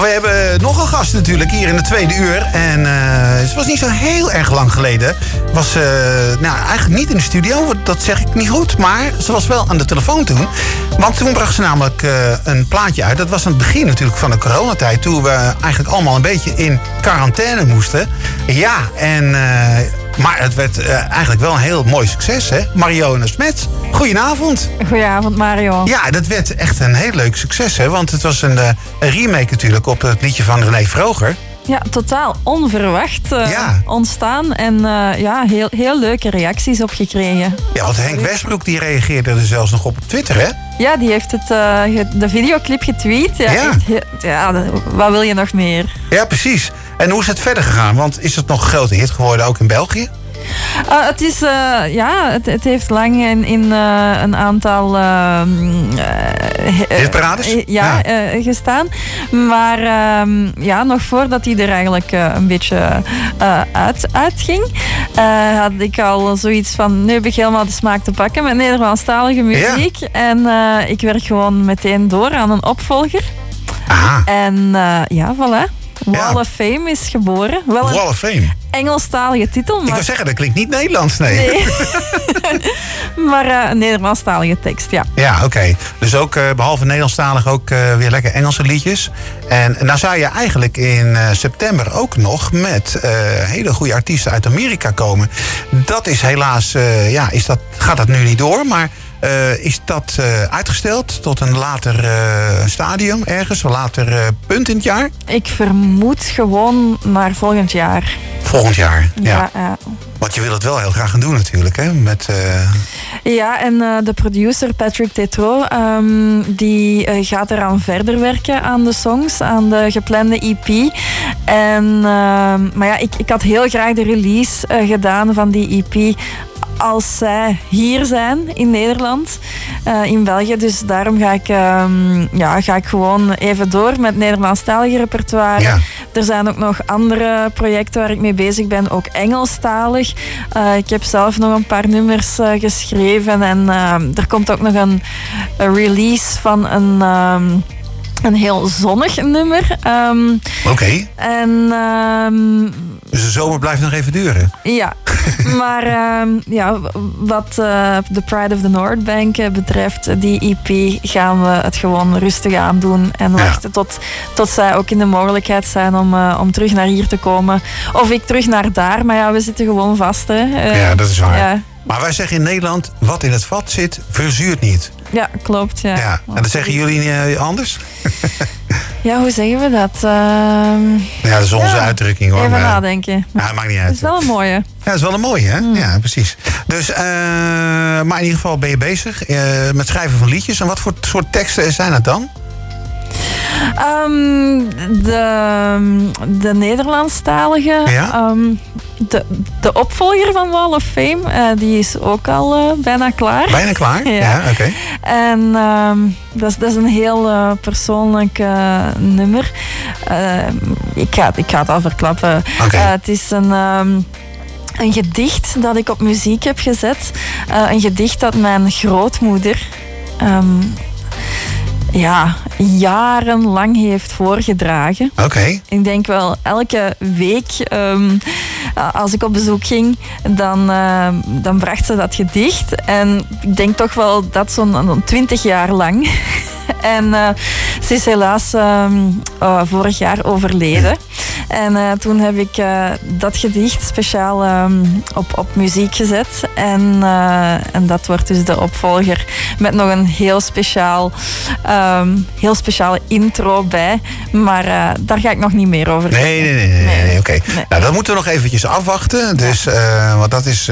We hebben nog een gast natuurlijk hier in de tweede uur. En uh, het was niet zo heel erg lang geleden. Was uh, nou, eigenlijk niet in de studio, dat zeg ik niet goed. Maar ze was wel aan de telefoon toen. Want toen bracht ze namelijk uh, een plaatje uit. Dat was aan het begin natuurlijk van de coronatijd. Toen we eigenlijk allemaal een beetje in quarantaine moesten. Ja, en... Maar het werd eigenlijk wel een heel mooi succes, hè? Marione Smet, goedenavond. Goedenavond, Mario. Ja, dat werd echt een heel leuk succes, hè? Want het was een, een remake natuurlijk op het liedje van René Vroger. Ja, totaal onverwacht uh, ja. ontstaan. En uh, ja, heel, heel leuke reacties op gekregen. Ja, want Henk Westbroek die reageerde er zelfs nog op op Twitter, hè? Ja, die heeft het, uh, de videoclip getweet. Ja, ja. Echt, ja, wat wil je nog meer? Ja, precies. En hoe is het verder gegaan? Want is het nog een grote hit geworden, ook in België? Uh, het, is, uh, ja, het, het, heeft lang in, in uh, een aantal hitparades ja, ja. gestaan. Maar ehm, ja, nog voordat hij er eigenlijk een beetje uit, uitging, had ik al zoiets van: nu heb ik helemaal de smaak te pakken met Nederlandstalige muziek. Ja. En ik werk gewoon meteen door aan een opvolger. Aha. En ja, voilà. Wall of Fame is geboren. Wel een Wall of Fame. Engelstalige titel. Maar... Ik wil zeggen, dat klinkt niet Nederlands, nee. nee. maar uh, een Nederlandstalige tekst, ja. Ja, oké. Dus ook uh, behalve Nederlandstalig ook uh, weer lekker Engelse liedjes. En nou zou je eigenlijk in september ook nog met hele goede artiesten uit Amerika komen. Dat is helaas, ja, is dat, gaat dat nu niet door, maar... Uh, is dat uh, uitgesteld tot een later uh, stadium ergens, een later punt in het jaar? Ik vermoed gewoon naar volgend jaar. Volgend jaar, ja. ja, Want je wil het wel heel graag gaan doen natuurlijk, hè? Met, Ja, en de producer Patrick Tetro, um, die gaat eraan verder werken aan de songs, aan de geplande EP. En, ehm, maar ja, ik, ik had heel graag de release gedaan van die EP als zij hier zijn in Nederland, uh, in België. Dus daarom ga ik, um, ja, ga ik gewoon even door met Nederlandstalige repertoire. Ja. Er zijn ook nog andere projecten waar ik mee bezig ben, ook Engelstalig. Uh, ik heb zelf nog een paar nummers uh, geschreven en er komt ook nog een, release van een. Um, een heel zonnig nummer. Um, Oké. Okay. En um, dus de zomer blijft nog even duren. Ja, maar uh, ja, wat uh, de Pride of the North Bank uh, betreft, die EP gaan we het gewoon rustig aandoen. En wachten ja. tot, tot zij ook in de mogelijkheid zijn om, uh, om terug naar hier te komen. Of ik terug naar daar, maar ja, we zitten gewoon vast. Hè. ja, dat is waar. Ja. Maar wij zeggen in Nederland, wat in het vat zit, verzuurt niet. Ja, klopt. Ja. ja. En dat zeggen jullie anders? Ja, hoe zeggen we dat? Uh, ja, dat is onze ja, uitdrukking hoor. Even maar, nadenken. Ja, maakt niet uit. Het is wel een mooie. Ja, dat is wel een mooie, hè? Mm. Ja, precies. Dus, uh, maar in ieder geval ben je bezig uh, met schrijven van liedjes. En wat voor soort teksten zijn dat dan? Um, de, de Nederlandstalige. Ja? Um, de, de opvolger van Wall of Fame, uh, die is ook al uh, bijna klaar. Bijna klaar? ja, ja oké. Okay. En um, dat, is, dat is een heel uh, persoonlijk nummer. ik, ga, ik ga het al verklappen. Okay. het is een... Um, een gedicht dat ik op muziek heb gezet. een gedicht dat mijn grootmoeder um, ja, jarenlang heeft voorgedragen. Oké. Okay. Ik denk wel elke week um, als ik op bezoek ging, dan, uh, dan bracht ze dat gedicht. En ik denk toch wel dat zo'n twintig jaar lang. en uh, ze is helaas um, uh, vorig jaar overleden. En uh, toen heb ik uh, dat gedicht speciaal um, op, op muziek gezet. En, uh, en dat wordt dus de opvolger met nog een heel, speciaal, um, heel speciale intro bij. Maar daar ga ik nog niet meer over Nee, nee, nee. nee, nee, nee oké. Okay. Nou, dat moeten we nog eventjes afwachten. Dus, want dat is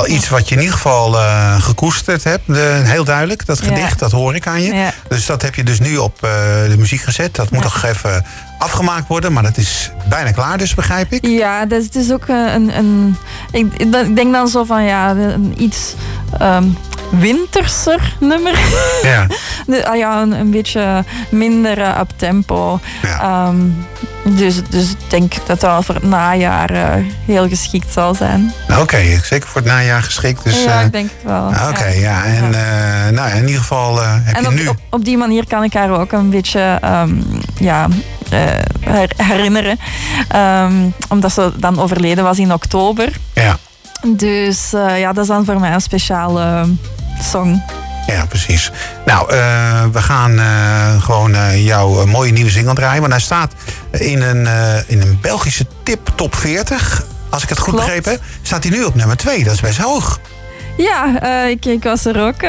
wel iets wat je in ieder geval uh, gekoesterd hebt. De, heel duidelijk, dat gedicht, ja. dat hoor ik aan je. Ja. Dus dat heb je dus nu op uh, de muziek gezet. Dat moet nog even afgemaakt worden, maar dat is bijna klaar dus, begrijp ik? Ja, dat is, het is ook een... een ik, ik, denk dan zo van, ja, een iets um, winterser nummer. Ja. de, ah ja, een, een beetje minder uh, up tempo. Ja. Um, dus, dus ik denk dat dat voor het najaar uh, heel geschikt zal zijn. Oké, okay, zeker voor het najaar geschikt. Dus, ja, ik denk het wel. Oké, okay, ja. ja. En. Uh, nou, in ieder geval heb en je op, nu... op, op, die manier kan ik haar ook een beetje um, ja, herinneren. Ehm, omdat ze dan overleden was in oktober. Ja. Dus ja, dat is dan voor mij een speciale song. Ja, precies. Nou, we gaan gewoon jouw mooie nieuwe single draaien. Want hij staat in een, in een Belgische tip top 40. Als ik het goed Klopt. begrepen heb. Staat hij nu op nummer 2. Dat is best hoog. Ja, ik, ik, was er ook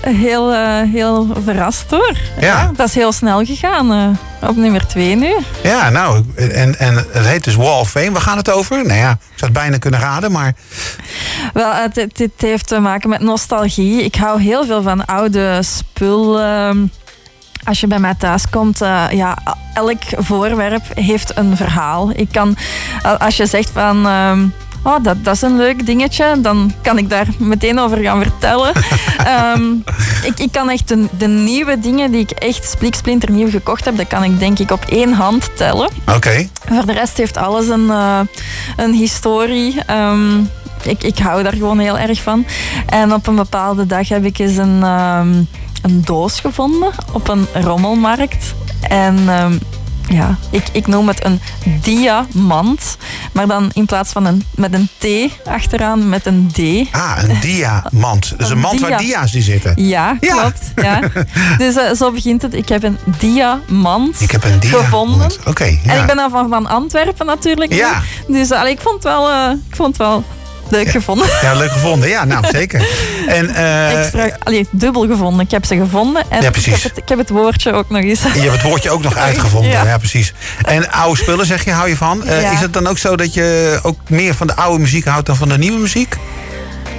heel, heel verrast door. Ja. Dat is heel snel gegaan. op nummer 2 nu. Ja, nou, en, en het heet dus Wall of Fame. Waar gaat het over? Nou ja, ik zou het bijna kunnen raden, maar... Wel, het, het, heeft te maken met nostalgie. Ik hou heel veel van oude spul. Ehm, als je bij mij thuis komt, uh, ja, elk voorwerp heeft een verhaal. Ik kan, als je zegt van. Ehm, oh, dat, dat is een leuk dingetje, dan kan ik daar meteen over gaan vertellen. Ehm, ik, ik kan echt de, de, nieuwe dingen die ik echt spliksplinter nieuw gekocht heb, dat kan ik denk ik op één hand tellen. Oké. Voor de rest heeft alles een, uh, een historie ik, ik hou daar gewoon heel erg van. En op een bepaalde dag heb ik eens een, ehm, een doos gevonden op een rommelmarkt. En ehm, ja, ik, ik noem het een diamant. Maar dan in plaats van een, met een T achteraan met een D. Ah, een diamant. Dus een, een mand waar dia's die zitten. Ja, klopt. Ja. Dus uh, zo begint het. Ik heb een diamant ik heb een diamant. gevonden. Oké. ja. En ik ben dan van, van Antwerpen natuurlijk. Ja. Dus uh, ik, vond wel, uh, ik vond het wel Leuk gevonden. Ja, leuk gevonden. Ja, nou zeker. En, uh, Extra, allee, dubbel gevonden. Ik heb ze gevonden en ja, precies. Ik, heb het, ik heb het woordje ook nog eens. Je hebt het woordje ook nog uitgevonden. Ja. precies. En oude spullen zeg je, hou je van. Uh, Is het dan ook zo dat je ook meer van de oude muziek houdt dan van de nieuwe muziek?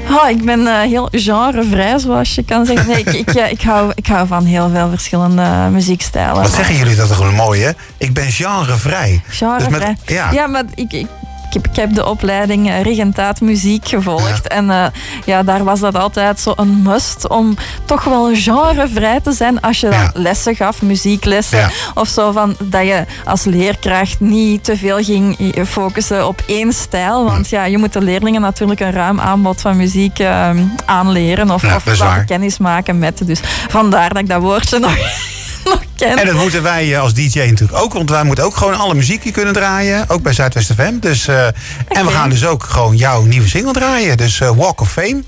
Oh, ik ben uh, heel genrevrij, zoals je kan zeggen. Nee, ik, ik, ik, hou, ik hou van heel veel verschillende muziekstijlen. Wat zeggen jullie dat toch mooi, hè? Ik ben genrevrij. Genrevrij. Dus ja. ja, maar ik, ik ik heb, ik heb de opleiding eh, regentaat muziek gevolgd. En uh, ja, daar was dat altijd zo een must om toch wel genrevrij te zijn als je dan lessen gaf, muzieklessen. Of zo van dat je als leerkracht niet te veel ging focussen op één stijl. Want ja, je moet de leerlingen natuurlijk een ruim aanbod van muziek uh, aanleren of, of kennis maken met. Dus vandaar dat ik dat woordje nog en dat moeten wij eh, als DJ natuurlijk ook, want wij moeten ook gewoon alle muziek kunnen draaien, ook bij Zuidwest FM. Dus, uh, En we gaan dus ook gewoon jouw nieuwe single draaien, dus uh, Walk of Fame.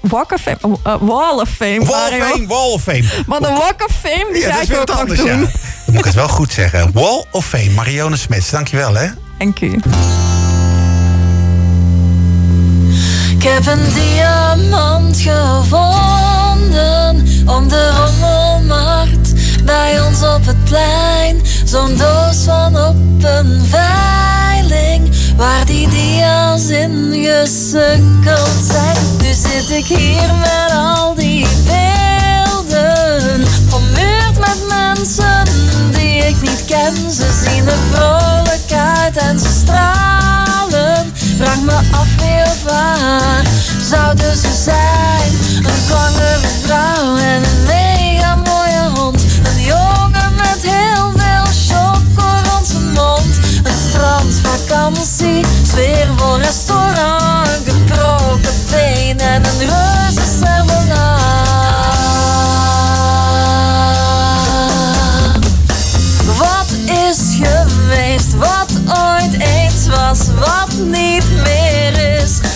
Walk of Fame, uh, Wall of Fame. Wall of Fame, Wall of Fame. Maar de Walk of Fame, die ja, ga ik ook nog doen. Ja. Dan moet ik het wel goed zeggen. Wall of Fame, Marione Smits, dankjewel hè. Dank u. Ik heb een diamant gevonden om de ons op het plein. Zo'n doos van op een veiling, waar die dia's in gesukkeld zijn. Nu zit ik hier met al die beelden, ommuurd met mensen die ik niet ken. Ze zien er vrolijk uit en ze stralen. Vraag me af heel waar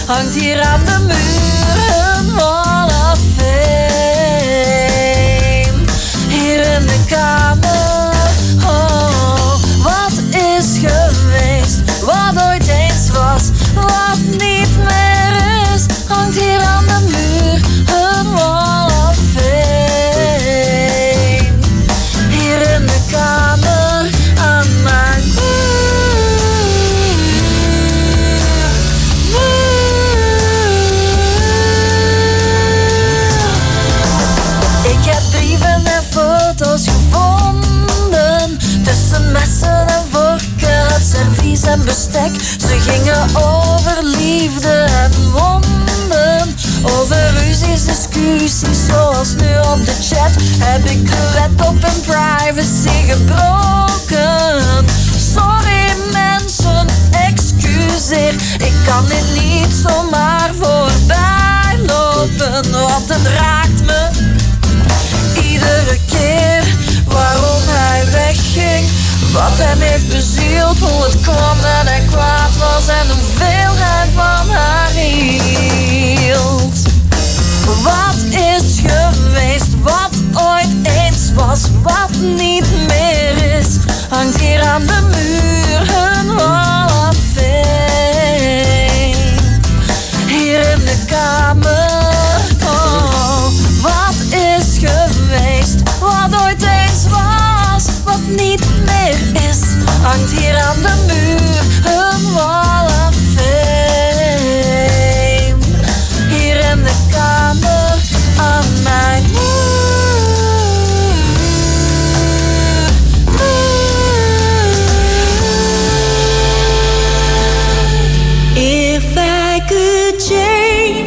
hangt hier aan de muur Ze gingen over liefde en wonden. Over ruzies, discussies zoals nu op de chat. Heb ik de wet op hun privacy gebroken? Sorry mensen, excuseer. Ik kan dit niet zomaar voorbij lopen Want het raakt me. Iedere keer waarom hij wegging. Wat Wat hem heeft bezield, hoe het kwam change